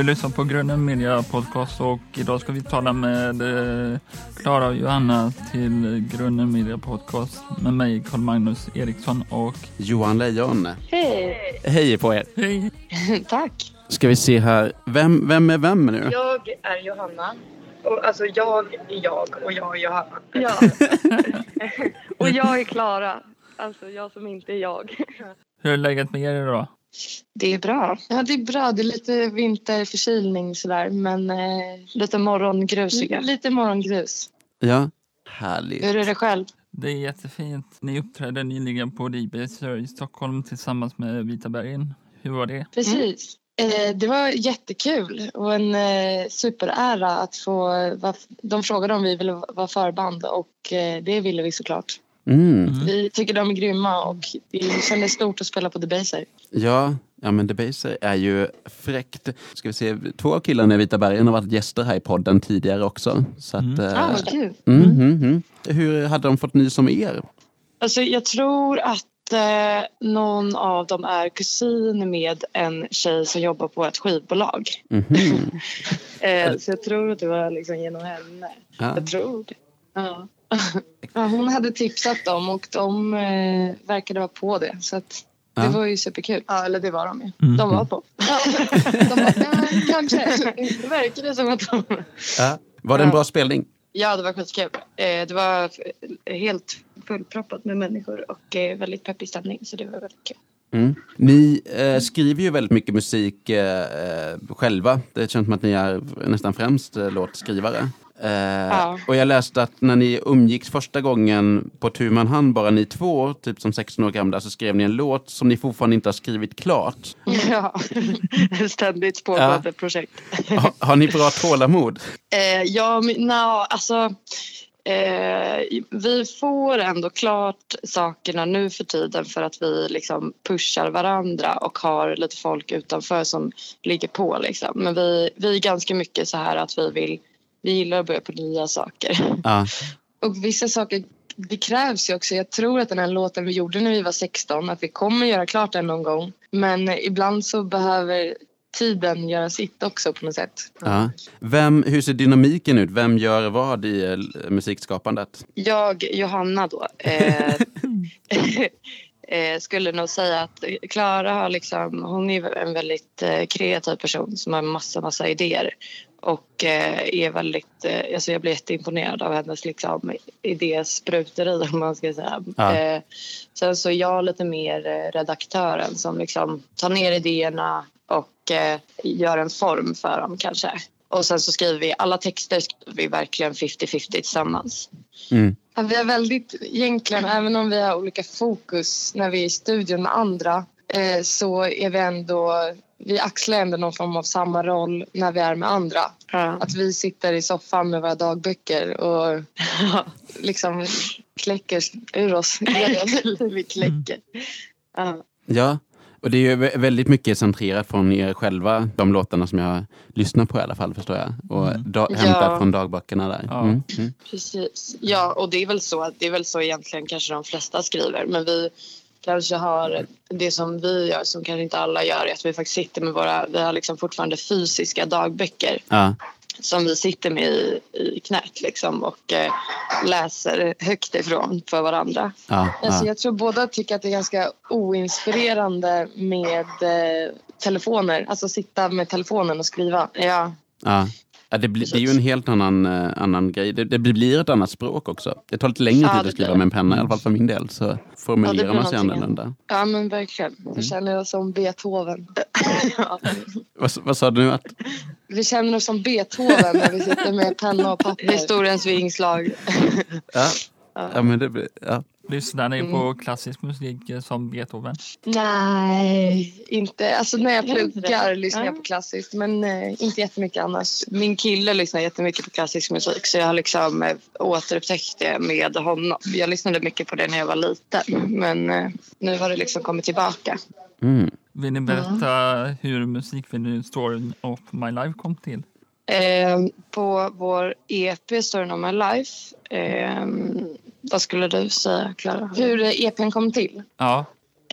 Du lyssnar på Grunden Media Podcast och idag ska vi tala med eh, Klara och Johanna till Grunden Media Podcast med mig Carl Magnus Eriksson och Johan Lejon. Hej! Hej på er! Hej! Tack! Ska vi se här, vem, vem är vem nu? Jag är Johanna. Och, alltså jag är jag och jag är Johanna. Ja. och jag är Klara. Alltså jag som inte är jag. Hur är läget med er idag? Det är bra. Ja, det är bra. Det är lite vinterförkylning sådär, men eh, lite morgongrusiga. Lite morgongrus. Ja, härligt. Hur är det själv? Det är jättefint. Ni uppträdde nyligen på Ribeser i Stockholm tillsammans med Vita bergen. Hur var det? Precis. Eh, det var jättekul och en eh, superära att få... Va, de frågade om vi ville vara förband och eh, det ville vi såklart. Mm. Vi tycker de är grymma och det kändes stort att spela på Debaser. Ja, ja, men Debaser är ju fräckt. Ska vi se, två av killarna i Vita bergen har varit gäster här i podden tidigare också. Så att, Mm. Ah, vad kul. mm, mm, mm. Hur hade de fått nys om er? Alltså, jag tror att eh, någon av dem är kusin med en tjej som jobbar på ett skivbolag. Mhm. Eh, så jag tror att det var liksom genom henne. Ja. Jag tror det. Ja. ja, hon hade tipsat dem och de eh, verkade vara på det. Så att det Ja. var ju superkul. Ja, eller det var de ju. Mm. De var på. de var, ja, kanske. Det verkade som att de... Ja. Var det en Ja. bra spelning? Ja, det var skitkul. Eh, det var helt fullproppat med människor och eh, väldigt peppig stämning. Så det var väldigt kul. Mm. Ni eh, skriver ju väldigt mycket musik eh, eh, själva. Det känns som att ni är nästan främst eh, låtskrivare. Eh, Ja. Och jag läste att när ni umgicks första gången på tu man hand, bara ni två, typ som 16 år gamla, så skrev ni en låt som ni fortfarande inte har skrivit klart. Ja, ständigt pågående Ja. projekt. Ha, har ni bra tålamod? Eh, ja, men no, alltså... Eh, vi får ändå klart sakerna nu för tiden för att vi liksom pushar varandra och har lite folk utanför som ligger på. Liksom. Men vi, vi är ganska mycket så här att vi vill vi gillar att börja på nya saker. Ja. Och vissa saker det krävs ju också. Jag tror att den här låten vi gjorde när vi var 16 att vi kommer göra klart den någon gång. Men ibland så behöver tiden göra sitt också på något sätt. Ja. Vem, hur ser dynamiken ut? Vem gör vad i eh, musikskapandet? Jag, Johanna då, eh, eh, skulle nog säga att Klara har liksom, hon är en väldigt eh, kreativ person som har massa, massa idéer. Och eh, är väldigt, eh, alltså jag blir jätteimponerad av hennes liksom, idéspruteri om man ska säga. Ja. Eh, sen så är jag lite mer redaktören som liksom tar ner idéerna och gör en form för dem kanske. Och sen så skriver vi, alla texter skriver vi verkligen 50-50 tillsammans. Mm. Ja, vi har väldigt, egentligen, även om vi har olika fokus när vi är i studion med andra så är vi ändå, vi axlar ändå någon form av samma roll när vi är med andra. Att vi sitter i soffan med våra dagböcker och liksom kläcker ur oss vi kläcker. Ja. Ja, och det är ju vä- väldigt mycket centrerat från er själva, de låtarna som jag har lyssnat på i alla fall förstår jag. Och da- Ja. hämtat från dagböckerna där. Ja. Mm. Mm. Precis. Ja, och det är väl så, det är väl så egentligen kanske de flesta skriver. Men vi kanske har det som vi gör som kanske inte alla gör är att vi faktiskt sitter med våra, vi har liksom fortfarande fysiska dagböcker Ja. som vi sitter med i, i knät liksom och eh, läser högt ifrån för varandra. Ja, Alltså, ja. jag tror båda tycker att det är ganska oinspirerande med eh, telefoner, alltså sitta med telefonen och skriva. Ja, ja. ja det, blir, det är ju en helt annan, eh, annan grej. Det, det blir ett annat språk också. Det tar lite längre Ja, tid att skriva med en penna, i alla fall för min del. Så formulerar blir man sig annorlunda. ja men verkligen. Jag känner oss som Beethoven. ja. Vad, vad sa du nu? Att, Vi känner oss som Beethoven när vi sitter med penna och papper. Historiens vingslag. ja. Ja, men det, blir- ja. Lyssnar ni Mm. på klassisk musik eh, som Beethoven? Nej, inte. Alltså när jag pluggar lyssnar jag Ja. på klassiskt men eh, inte jättemycket annars. Min kille lyssnar jättemycket på klassisk musik så jag har liksom eh, återupptäckt det med honom. Jag lyssnade mycket på det när jag var liten men eh, nu har det liksom kommit tillbaka. Mm. Vill ni berätta hur musikvideon Story of My Life kom till? Eh, på vår EP Story of My Life, eh, vad skulle du säga Klara? Hur EPn kom till? Ja,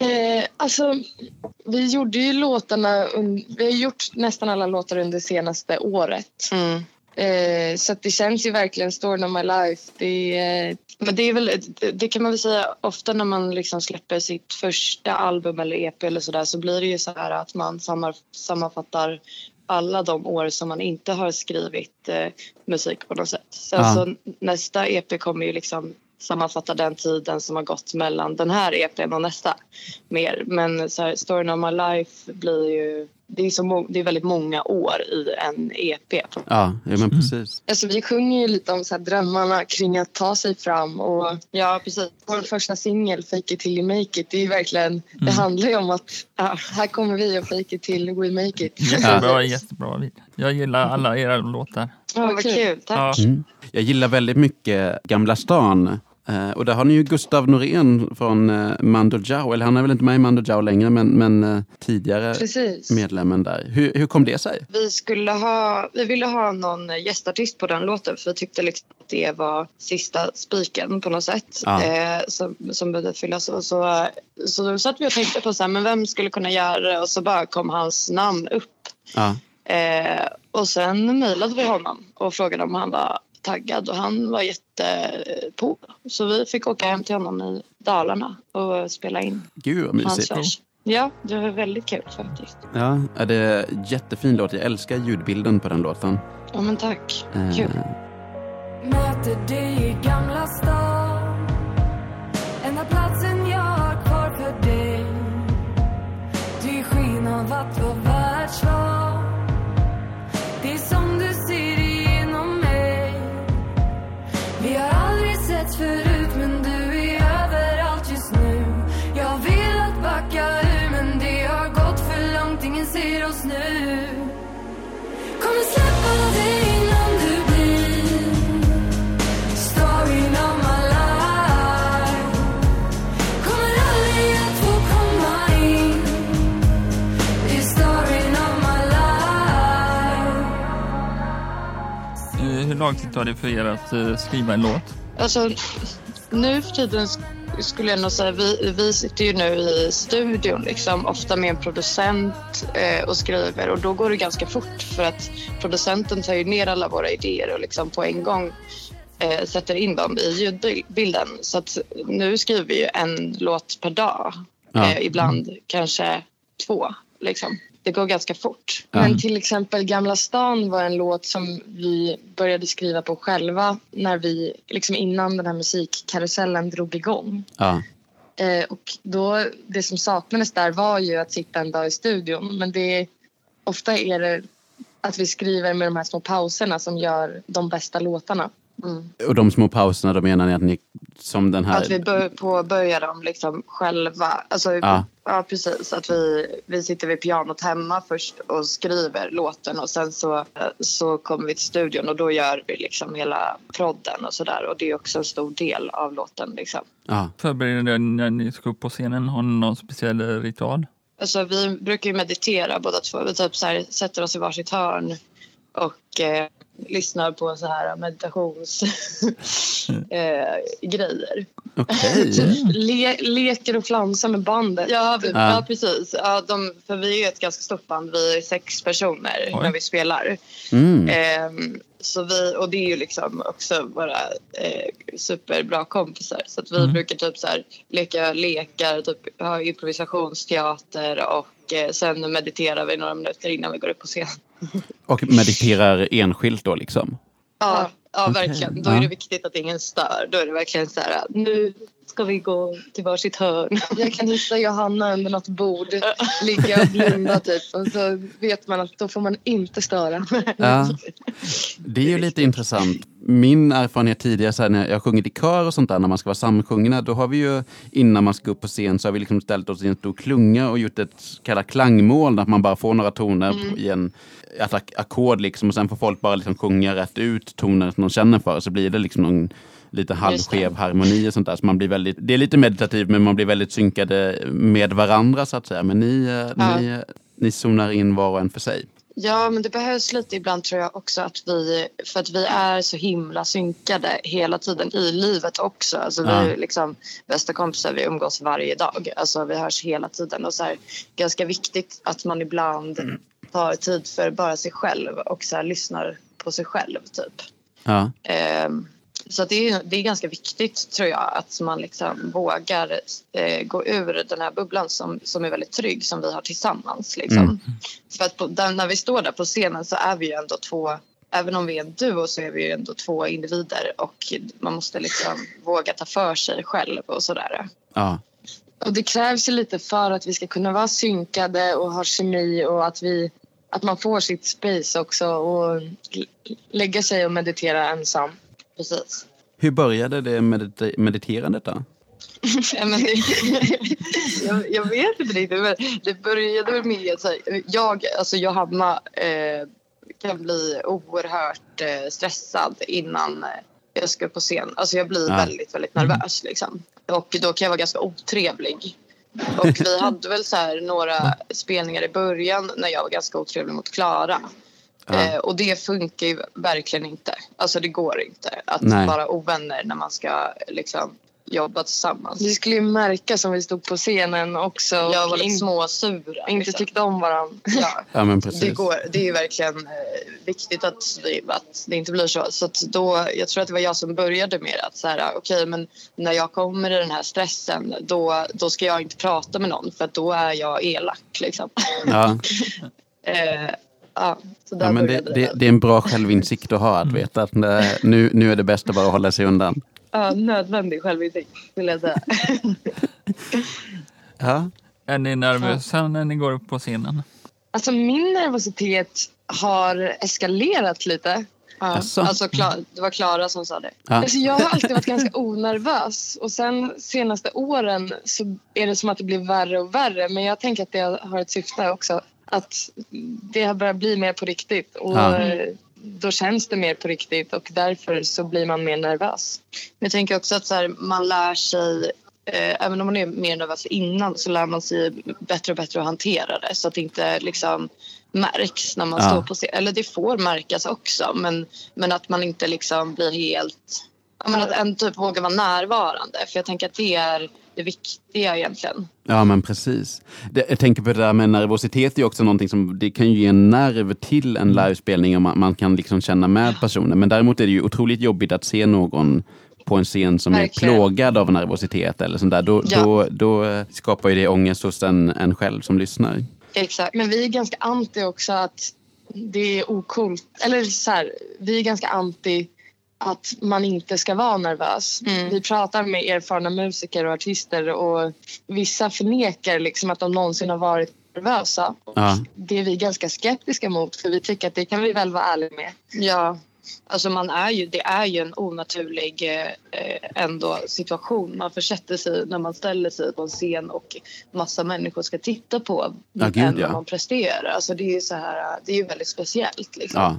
Eh, alltså, vi gjorde ju låtarna... Vi har gjort nästan alla låtar under senaste året. Mm. Eh, så det känns ju verkligen Story of my life. Det, är- men det, är väl, det, det kan man väl säga ofta när man liksom släpper sitt första album eller EP eller sådär så blir det ju så här att man sammanfattar alla de år som man inte har skrivit eh, musik på något sätt. Sen Ja. så nästa EP kommer ju liksom sammanfatta den tiden som har gått mellan den här EPn och nästa mer. Men så här, Story of my life blir ju... Det är, så det är väldigt många år i en EP. Ja, ja men precis. Alltså, vi sjunger ju lite om så här, drömmarna kring att ta sig fram. Och Ja, precis. vår första singel, Fake it till you make it, det, är verkligen, det handlar ju om att ja, här kommer vi och fake it till we make it. Jättebra, jättebra. Jag gillar alla era låtar. Ja, Vad kul, tack. Ja. Mm. Jag gillar väldigt mycket Gamla stan. Eh, och där har ni ju Gustav Norén från eh, Mando Diao. Eller han är väl inte med i Mando Diao längre, men, men eh, tidigare Precis. medlemmen där. Hur, hur kom det sig? Vi, skulle ha, vi ville ha någon gästartist på den låten för vi tyckte liksom att det var sista spiken på något sätt Ja. eh, som, som behövde fyllas. Och så, så då satt vi och tänkte på så här, men vem skulle kunna göra det och så bara kom hans namn upp. Ja. Eh, och sen mejlade vi honom och frågade om han var taggad och han var jättepå. Så vi fick åka hem till honom i Dalarna och spela in Gud vad hans mysigt. vers. Ja, det var väldigt kul faktiskt. Ja, är det jättefin låt. Jag älskar ljudbilden på den låten. Ja men tack. Eh, Kul. Möter dig i Gamla stan lång tid tar det för er att eh, skriva en låt? Alltså, nu för tiden sk- skulle jag nog säga, vi, vi sitter ju nu i studion liksom, ofta med en producent eh, och skriver och då går det ganska fort för att producenten tar ju ner alla våra idéer och liksom på en gång eh, sätter in dem i ljudbilden. Så att nu skriver vi ju en låt per dag, Ja. eh, ibland kanske två. Liksom. Det går ganska fort. Ja. Men till exempel Gamla stan var en låt som vi började skriva på själva när vi, liksom innan den här musikkarusellen drog igång. ja. Eh, och då, det som saknades där var ju att sitta en dag i studion. Men det, ofta är det att vi skriver med de här små pauserna som gör de bästa låtarna. Mm. Och de små pauserna, då menar ni att ni som den här... Att vi bör, påbörjar dem liksom själva. Alltså, Ja. ja. precis. Att vi, vi sitter vid pianot hemma först och skriver låten och sen så, så kommer vi till studion och då gör vi liksom hela prodden och sådär. Och det är också en stor del av låten. Liksom. Ja. Förbereder ni när ni ska upp på scenen? Har ni någon speciell ritual? Alltså, vi brukar ju meditera båda två. Vi typ så här, sätter oss i varsitt hörn och eh, lyssnar på så här meditations eh, grejer. Okej. Le, leker och flansar med bandet. Ja, vi, Ja. ja. precis. Ja, de, för vi är ett ganska stort band. Vi är sex personer Oj. när vi spelar. Mm. Ehm, så vi, och det är ju liksom också våra eh, superbra kompisar. Så att vi brukar typ så här, leka lekar, typ, ha improvisationsteater och eh, sen mediterar vi några minuter innan vi går upp på scen. Och mediterar enskilt då liksom? Ja, ja verkligen. Då är det viktigt att ingen stör. Då är det verkligen så här, nu ska vi gå till varsitt hörn. Jag kan hitta Johanna under något bord, ligga och blunda typ. Och så vet man att då får man inte störa. Ja. Det är ju lite intressant. Min erfarenhet tidigare så här, när jag har sjungit i kör och sånt där, när man ska vara samsjungna, då har vi ju innan man ska upp på scen så har vi liksom ställt oss i en stor klunga och gjort ett kallat klangmål där man bara får några toner i en ackord liksom och sen får folk bara liksom sjunga rätt ut toner som de känner för så blir det liksom någon lite halvskev harmoni och sånt där. Så man blir väldigt, det är lite meditativt men man blir väldigt synkade med varandra så att säga. Men ni, eh, Ja. ni, ni zonar in var och en för sig. Ja, men det behövs lite ibland tror jag också att vi, för att vi är så himla synkade hela tiden i livet också. Alltså vi är liksom bästa kompisar, vi umgås varje dag. Alltså vi hörs hela tiden och så här, ganska viktigt att man ibland tar tid för bara sig själv och så här, lyssnar på sig själv typ. Ja. Ehm, så det, är, det är ganska viktigt tror jag att man liksom vågar eh, gå ur den här bubblan som, som är väldigt trygg som vi har tillsammans. Liksom. Mm. För att på, där, när vi står där på scenen så är vi ju ändå två, även om vi är en duo så är vi ju ändå två individer och man måste liksom våga ta för sig själv och sådär. Ja. Och det krävs ju lite för att vi ska kunna vara synkade och ha kemi och att, vi, att man får sitt space också och lägga sig och meditera ensam. Precis. Hur började det medit- mediterandet då? Jag, jag vet inte riktigt, men det började väl med att så här, jag, alltså Johanna eh, kan bli oerhört eh, stressad innan eh, jag ska på scen. Alltså jag blir Ja. väldigt, väldigt nervös liksom. Och då kan jag vara ganska otrevlig. Och vi hade väl så här några spelningar i början när jag var ganska otrevlig mot Klara. Eh, och det funkar ju verkligen inte. Alltså det går inte att Nej. vara ovänner när man ska liksom jobba tillsammans. Vi skulle ju märka som vi stod på scenen också. Jag var lite småsura. Inte tyckte om varandra. Ja. Ja, men precis. Det, går, det är ju verkligen eh, viktigt att det, att det inte blir så. så att då, jag tror att det var jag som började med att så här, okej, men när jag kommer i den här stressen då, då ska jag inte prata med någon för att då är jag elak. Liksom. Ja. eh, ja, så där Ja, men det, det, det är en bra självinsikt att ha, att veta att eh, nu, nu är det bäst att bara hålla sig undan. Ja, nödvändig självinsikt vill jag säga. Ja. Är ni nervösa när ni går upp på scenen? Alltså min nervositet har eskalerat lite. Ja. Alltså, Kla- det var Klara som sa det. Ja. Alltså, jag har alltid varit ganska onervös och sen senaste åren så är det som att det blir värre och värre. Men jag tänker att det har ett syfte också. Att det har börjat bli mer på riktigt och Ja. då känns det mer på riktigt och därför så blir man mer nervös. Men jag tänker också att så här, man lär sig Eh, även om man är mer nervös innan så lär man sig bättre och bättre att hantera det så att det inte liksom märks när man Ja. står på scen. Eller det får märkas också men, men att man inte liksom blir helt... Att en typ våga vara närvarande för jag tänker att det är det viktiga egentligen. Ja, men precis. Det, jag tänker på det där med nervositet, det är också någonting som det kan ju ge en nerv till en livespelning och man, man kan liksom känna med personen. Men däremot är det ju otroligt jobbigt att se någon på en scen som Verkligen. är plågad av nervositet eller sånt där. Då, Ja. då, då skapar ju det ångest hos en, en själv som lyssnar. Exakt. Men vi är ganska anti också att det är okult. Eller så här, vi är ganska anti att man inte ska vara nervös. Vi pratar med erfarna musiker och artister och vissa förnekar liksom att de någonsin har varit nervösa. Ja. Det är vi ganska skeptiska mot för vi tycker att det kan vi väl vara ärliga med. Ja, alltså man är ju, det är ju en onaturlig eh, ändå situation man försätter sig när man ställer sig på en scen och massa människor ska titta på Ja, gud, ja. man presterar. Alltså det är ju så här, det är ju väldigt speciellt liksom. Ja.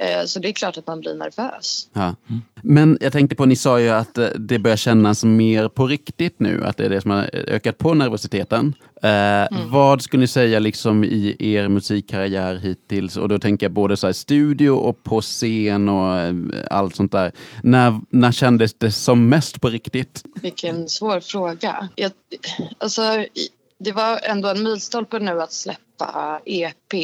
Eh, så det är klart att man blir nervös. Ja. Men jag tänkte på, ni sa ju att eh, det börjar kännas mer på riktigt nu, att det är det som har ökat på nervositeten. Eh, Vad skulle ni säga liksom i er musikkarriär hittills? Och då tänker jag både så här studio och på scen och allt sånt där. När, när kändes det som mest på riktigt? Vilken svår fråga. Jag, alltså, det var ändå en milstolpe nu att släppa EP.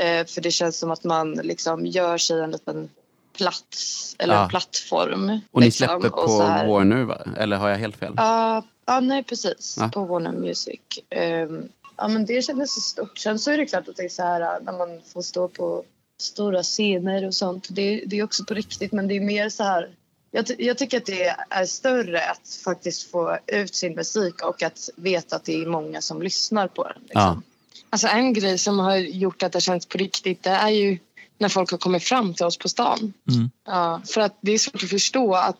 Eh, för det känns som att man liksom gör sig en liten plats eller Ja. plattform. Och ni liksom, släpper och på Warner, va? eller har jag helt fel? Ja, ja, nej precis. Ja. På Warner Music. Ehm, ja, men det kändes så stort. Sen så är det klart att det är så här när man får stå på stora scener och sånt. Det, det är också på riktigt, men det är mer så här. Jag, jag tycker att det är större att faktiskt få ut sin musik och att veta att det är många som lyssnar på den. Liksom. Alltså en grej som har gjort att det känns på riktigt det är ju när folk har kommit fram till oss på stan. Mm. Ja, för att det är svårt att förstå att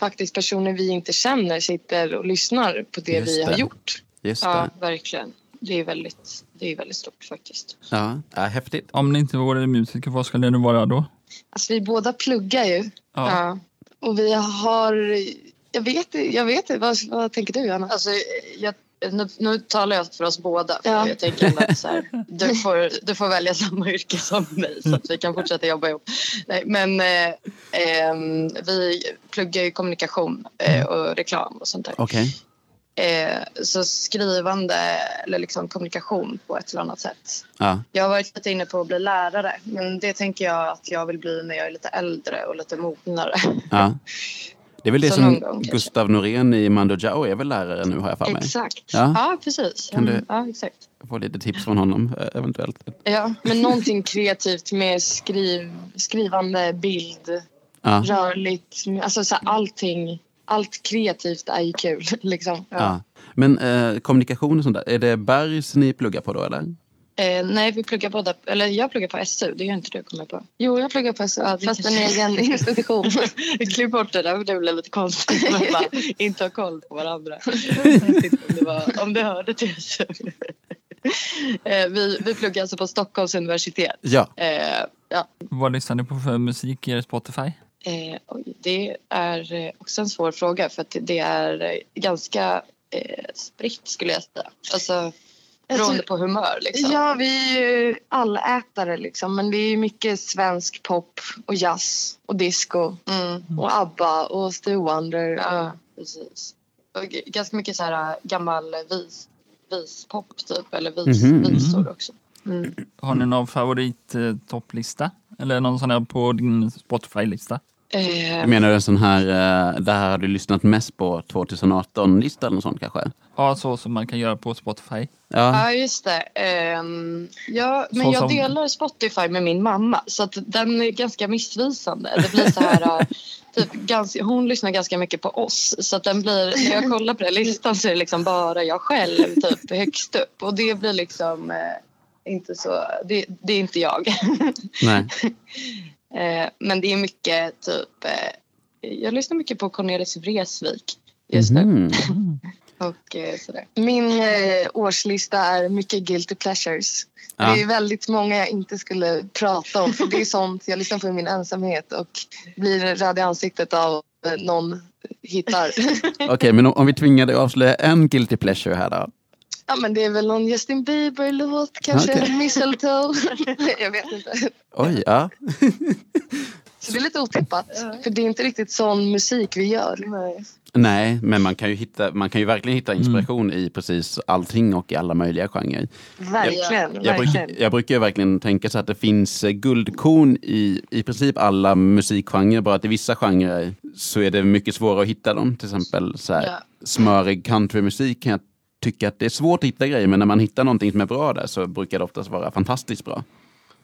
faktiskt personer vi inte känner sitter och lyssnar på det Just vi har det. gjort. Just Ja, det. verkligen. Det är väldigt, det är väldigt stort faktiskt. Ja. Ja, häftigt. Om ni inte vore musiker, vad skulle ni vara då? Alltså vi båda pluggar ju. Ja. Ja. Och vi har... Jag vet jag vet inte. Vad, vad tänker du, Anna? Alltså, jag, nu, nu talar jag för oss båda. För Ja. Jag tänker att så här, du, får, du får välja samma yrke som mig så att vi kan fortsätta jobba ihop. Nej, men eh, ehm, vi pluggar ju kommunikation eh, och reklam och sånt där. Okej. Eh, så skrivande eller liksom kommunikation på ett eller annat sätt. Ja. Jag har varit lite inne på att bli lärare men det tänker jag att jag vill bli när jag är lite äldre och lite mognare. ja. Det är väl det Så som gång kanske. Gustav Norén i Mando Diao är väl lärare nu har jag för mig. Exakt. Ja. Ja, precis. Kan du- Mm, Ja, exakt. Få lite tips från honom eh, eventuellt. Ja, men någonting kreativt med skriv, skrivande, bild, Ja. rörligt. Alltså så här, allting. Allt kreativt är ju kul. Liksom. Ja. Men eh, kommunikation och sånt där, är det Bergs ni pluggar på då eller? Eh, nej, vi pluggar båda, eller jag pluggar på SU, det gör inte du kommer på. Jo, jag pluggar på SU, fast en egen institution. Klipp bort det där, för det blev lite konstigt. Man bara inte ha koll på varandra. Om, det var, om det hörde till SU. Eh, vi, vi pluggar alltså på Stockholms universitet. Ja. Eh, ja, Vad lyssnar ni på för musik i er Spotify? Eh, det är eh, också en svår fråga för att det är ganska eh, spritt skulle jag säga. Alltså beroende på humör liksom. Ja, vi är ju allätare liksom. Men det är mycket svensk pop och jazz och disco. Mm. Och ABBA och Stevie Wonder. Ja, precis. Och ganska mycket så här äh, gammal vis, vispop typ eller vis, Mhm. visor också. Mm. Har ni någon favorit eh, topplista? Eller någon sån här på din Spotify-lista? Eh, Jag menar en sån här, eh, det här har du lyssnat mest på 2018-lista eller något sånt kanske? Ja, så som man kan göra på Spotify. Ja. Ja, just det. Ehm, ja, men Så jag som- delar Spotify med min mamma så att den är ganska missvisande. Det blir så här, äh, typ, ganska, hon lyssnar ganska mycket på oss så att den blir, när jag kollar på den listan så är det liksom bara jag själv typ högst upp och det blir liksom eh, inte så, det, det är inte jag. Nej. Eh, men det är mycket typ, eh, jag lyssnar mycket på Cornelis Vreeswijk just nu. Mhm. Och eh, sådär. Min årslista är mycket guilty pleasures. Ja. Det är väldigt många jag inte skulle prata om. För det är sånt jag lyssnar på i min ensamhet och blir röd i ansiktet av någon hittar. Okej, men om, om vi tvingar dig att avslöja en guilty pleasure här då? Ja men det är väl någon Justin Bieber-låt kanske. Okej. Mistletoe. jag vet inte. Oj, ja. Så det är lite otippat. För det är inte riktigt sån musik vi gör. Nej, men man kan ju, hitta, man kan ju verkligen hitta inspiration i precis allting och i alla möjliga genrer. Verkligen. Jag, verkligen. bruk, jag brukar ju verkligen tänka så att det finns eh, guldkorn i i princip alla musikgenrer, bara att i vissa genrer så är det mycket svårare att hitta dem. Till exempel så här, Ja. smörig countrymusik kan jag tycka att det är svårt att hitta grejer, men när man hittar någonting som är bra där så brukar det oftast vara fantastiskt bra.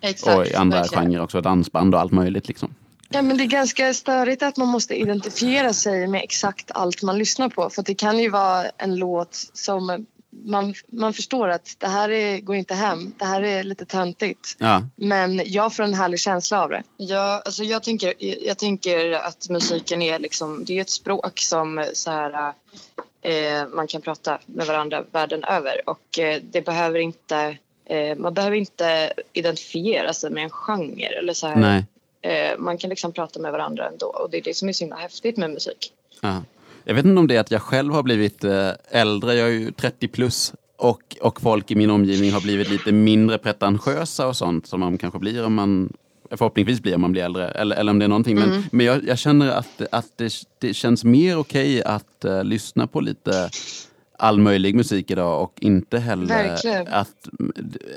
Exakt, och i andra verkligen. genrer också, dansband och allt möjligt liksom. Ja, men det är ganska störigt att man måste identifiera sig med exakt allt man lyssnar på. För det kan ju vara en låt som man, man förstår att det här är, går inte hem. Det här är lite töntigt. Ja, Men jag får en härlig känsla av det. Ja, alltså jag, tänker, jag tänker att musiken är liksom, det är ett språk som så här, man kan prata med varandra världen över och eh, det behöver inte, eh, man behöver inte identifiera sig med en genre eller så här. Eh, man kan liksom prata med varandra ändå och det är det som är så himla häftigt med musik. Ja. Jag vet inte om det är att jag själv har blivit eh, äldre, jag är ju 30 plus och, och folk i min omgivning har blivit lite mindre pretentiösa och sånt som man kanske blir om man förhoppningsvis blir om man blir äldre eller, eller om det är någonting. Men, men jag, jag känner att, att det, det känns mer okej att eh, lyssna på lite all möjlig musik idag och inte heller Verkligen. att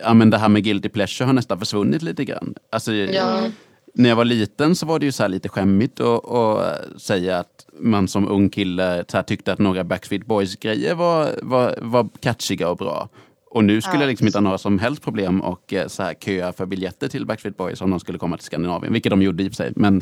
ja, men det här med guilty pleasure har nästan försvunnit lite grann. Alltså, Ja. när jag var liten så var det ju så lite skämmigt att, att säga att man som ung kille tyckte att några Backstreet Boys-grejer var, var, var catchiga och bra. Och nu skulle Ja, jag liksom inte ha några som helst problem och eh, så här köa för biljetter till Backstreet Boys om de skulle komma till Skandinavien, vilket de gjorde i och för sig. Men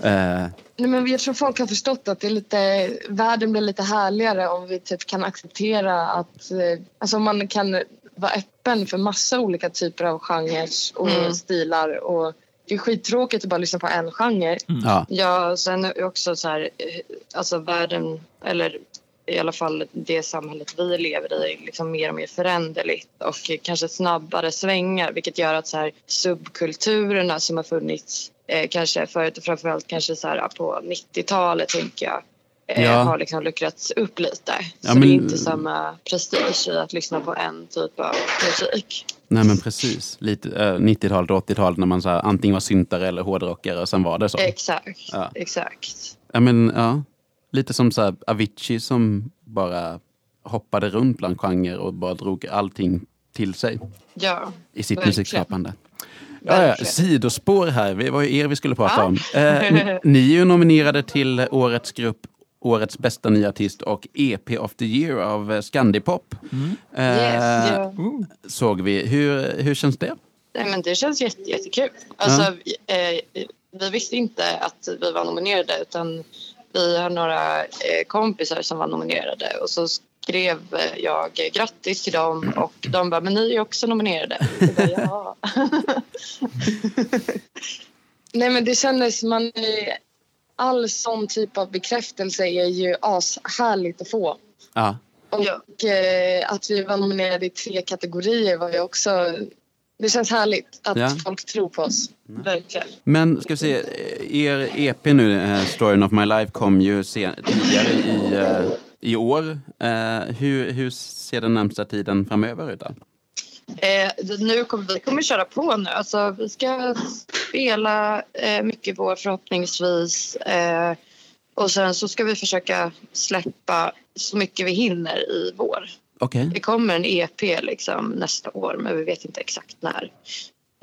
eh, Nej, men jag tror folk har förstått att det är lite, världen blir lite härligare om vi typ kan acceptera att eh, alltså man kan vara öppen för massa olika typer av genrer och Mm. stilar. Och det är skittråkigt att bara lyssna på en genre. ja, Ja, sen är också så här, eh, alltså världen, eller i alla fall det samhället vi lever i, liksom mer och mer föränderligt och kanske snabbare svängar, vilket gör att så här subkulturerna som har funnits eh, kanske förut, framförallt kanske så här på 90-talet tänker jag, eh, Ja. har liksom luckrats upp lite. Ja, så men- det är inte samma prestige i att lyssna på en typ av musik. Nej men precis. Lite, eh, 90-talet och 80-talet när man så här, antingen var syntare eller hårdrockare och sen var det så. Exakt, Ja. exakt. Ja, men, ja. Lite som så här, Avicii som bara hoppade runt bland genrer och bara drog allting till sig Ja, i sitt Verkligen. musikskapande. Ja, ja, sidospår här. Det var ju er vi skulle prata Ja. om. Eh, ni är ju nominerade till årets grupp Årets bästa nya artist och EP of the year av Scandipop. Eh, Yes. Ooh. Såg vi. Hur, hur känns det? Nej, men det känns jätte, jättekul. Alltså, eh, vi visste inte att vi var nominerade utan vi har några eh, kompisar som var nominerade och så skrev eh, jag grattis till dem och de bara, men ni är också nominerade. Bara, ja. Nej men det kändes, man, all sån typ av bekräftelse är ju ashärligt att få. Ja. Och eh, att vi var nominerade i tre kategorier var ju också, det känns härligt att Ja. folk tror på oss. Verkligen. Men ska vi se, er EP nu, eh, Storyn of My Life, kom ju sen, tidigare i, eh, i år. Eh, hur, hur ser den närmsta tiden framöver ut? Då? Eh, nu kommer vi kommer köra på nu. Alltså, vi ska spela eh, mycket vår förhoppningsvis. Eh, och sen så ska vi försöka släppa så mycket vi hinner i vår. Okej. Det kommer en EP liksom nästa år men vi vet inte exakt när.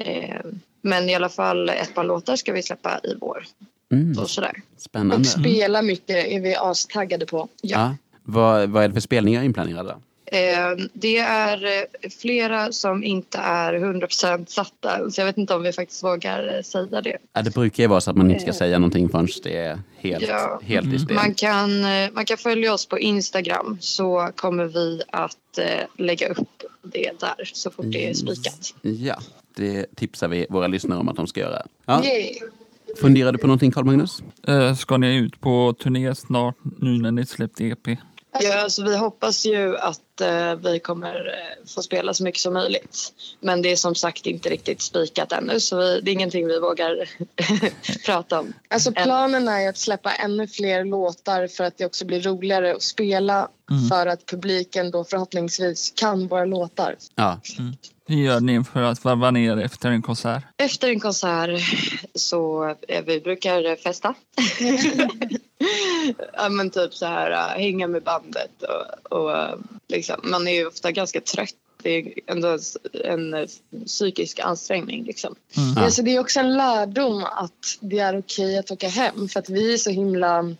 Eh, men i alla fall ett par låtar ska vi släppa i vår. Mm, Och sådär. spännande. Och spela mycket är vi astaggade på. Ja. Vad, vad är det för spelningar inplanerade? då? Eh, det är eh, flera som inte är 100% satta så jag vet inte om vi faktiskt vågar eh, säga det. Ja, det brukar ju vara så att man inte ska säga någonting förrän det är helt, Ja. helt i spel. Man kan, eh, man kan följa oss på Instagram så kommer vi att eh, lägga upp det där så fort det är spikat. Ja, det tipsar vi våra lyssnare om att de ska göra. Ja. Yay. Funderar du på någonting Carl-Magnus? Eh, Ska ni ut på turné snart nu när ni släppt EP? Ja, så vi hoppas ju att eh, vi kommer eh, få spela så mycket som möjligt. Men det är som sagt inte riktigt spikat ännu så vi, det är ingenting vi vågar prata om. Alltså planen är att släppa ännu fler låtar för att det också blir roligare att spela för att publiken då förhoppningsvis kan våra låtar. Ja, Hur gör ni för att varva ner efter en konsert? Efter en konsert så eh, vi brukar festa. ja, men typ så här äh, hänga med bandet och, och äh, liksom, man är ju ofta ganska trött. Det är ändå en eh, psykisk ansträngning liksom. Ja. Alltså, det är också en lärdom att det är okej att åka hem för att vi är så himla...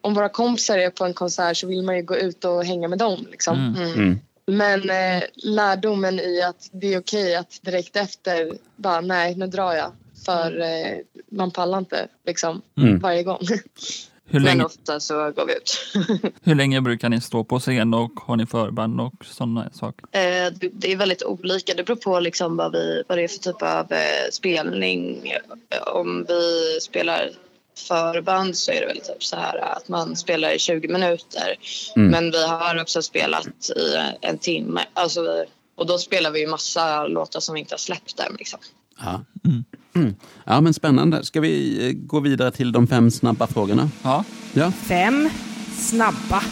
Om våra kompisar är på en konsert så vill man ju gå ut och hänga med dem. Liksom. Mm. Mm. mm. Men eh, lärdomen i att det är okej att direkt efter bara nej, nu drar jag. För eh, man pallar inte liksom Mm. varje gång. Hur Men länge, ofta så går vi ut. hur länge brukar ni stå på scen och har ni förband och sådana saker? Eh, det- är väldigt olika. Det beror på liksom vad, vi, vad det är för typ av eh, spelning. Om vi spelar förband så är det väl typ så här att man spelar i 20 minuter. Mm. Men vi har också spelat i en timme. Alltså vi, och då spelar vi ju massa låtar som vi inte har släppt än. Liksom. Ja. Mm. Ja, men spännande. Ska vi eh, gå vidare till de fem snabba frågorna? Ja, Ja, Fem snabba.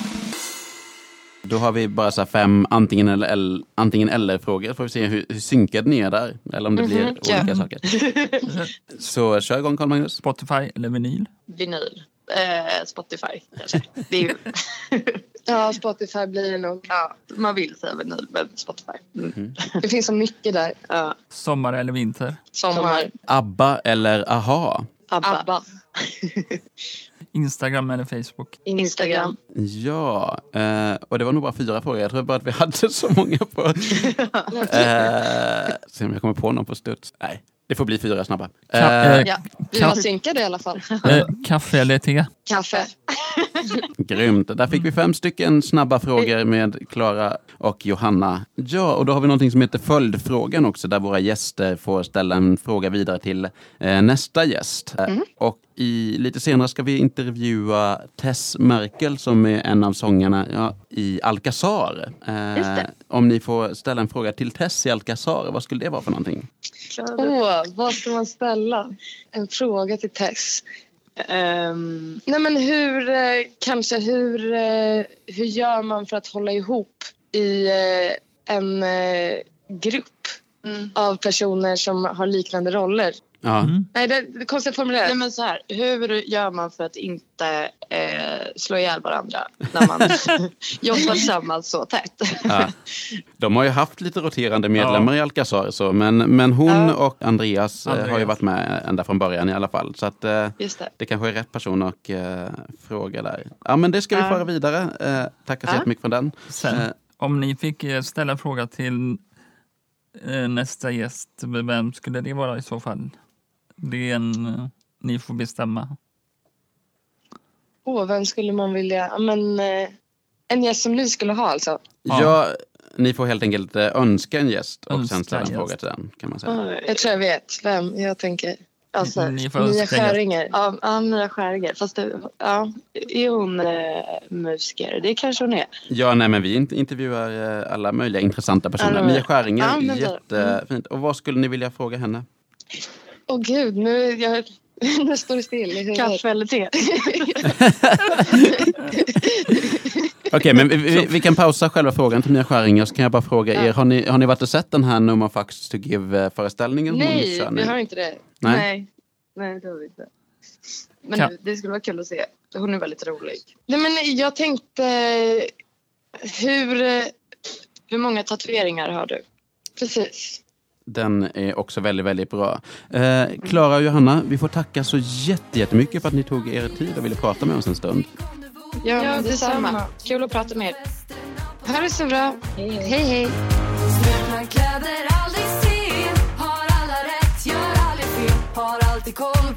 då har vi bara så här fem antingen eller, eller, antingen eller frågor. Får vi se hur, hur synkade ni är där. Eller om det blir olika ja. saker. Så kör igång Carl-Magnus. Spotify eller vinyl? Vinyl. Eh, Spotify kanske. Ju, ja, Spotify blir det nog. ja, man vill säga vinyl men Spotify. Mm. Det finns så mycket där. Ja, Sommar eller vinter? sommar. ABBA eller AHA? Abba. ABBA. Instagram eller Facebook? Instagram. Ja, eh, och det var nog bara fyra frågor. Jag tror bara att vi hade så många på... eh, se om jag kommer på någon på studs. Nej, det får bli fyra snabba. Ka- Eh, eh, Ja. Vi var synkade i alla fall. eh, kaffe eller te? Kaffe. Grymt. Där fick vi fem stycken snabba frågor med Klara och Johanna. Ja, och då har vi någonting som heter följdfrågan också, där våra gäster får ställa en fråga vidare till eh, nästa gäst. Eh, Och i, lite senare ska vi intervjua Tess Merkel som är en av sångarna ja, i Alcazar. Eh. Om ni får ställa en fråga till Tess i Alcazar, vad skulle det vara för någonting? Åh, vad ska man ställa? En fråga till Tess. Ehm, Nej men hur, eh, kanske hur, eh, hur gör man för att hålla ihop i eh, en grupp mm. av personer som har liknande roller? Ja. Mm. Nej, det, är konstigt formulerat. Nej, men så här, hur gör man för att inte eh, slå ihjäl varandra när man jobbar tillsammans så tätt? Ja. De har ju haft lite roterande medlemmar i Alcazar, så, men, men hon Ja. och Andreas, eh, har ju Andreas. varit med ända från början i alla fall. Så att, eh, Just det. det kanske är rätt person att eh, fråga där. Ja, men det ska vi Ja. föra vidare. Eh, tackar så Ja. jättemycket för den. Sen, Eh, om ni fick ställa en fråga till nästa gäst, vem skulle det vara i så fall? Det är en, eh, ni får bestämma. Åh, vem skulle man vilja... Ja, Men, eh, en gäst som ni skulle ha alltså? Ja. Ja, ni får helt enkelt eh, önska en gäst och Önska sen ställa en fråga till den. Kan man säga. Jag tror jag vet vem jag tänker. Alltså, Ni får Mia. Skäringer. ja, ja, Mia Skäringer. Fast det, ja, är hon eh, musiker? Det kanske hon är. Ja, nej, men vi int- intervjuar alla möjliga intressanta personer. Mia. Skäringer, Ja, jättefint. Och vad skulle ni vilja fråga henne? Åh gud, nu, jag, nu står det still. Kaffe eller te? Okej, men vi, vi, vi kan pausa själva frågan till Mia Skäringer så kan jag bara fråga er, har ni, har ni varit och sett den här No More Fucks to Give-föreställningen? Nej, vi har inte det. Nej. Nej. Nej, det har vi inte. Men Kan- det skulle vara kul att se. Hon är väldigt rolig. Nej, men jag tänkte... Hur... eh, Hur många tatueringar har du? Precis. Den är också väldigt, väldigt bra. Eh, Klara och Johanna, vi får tacka så jätte- jättemycket för att ni tog er tid och ville prata med oss en stund. Ja, Ja, detsamma. detsamma. Kul att prata med er. Ha det så bra. Hej, hej. Kläder, aldrig se Har alla rätt, gör aldrig fel Har alltid koll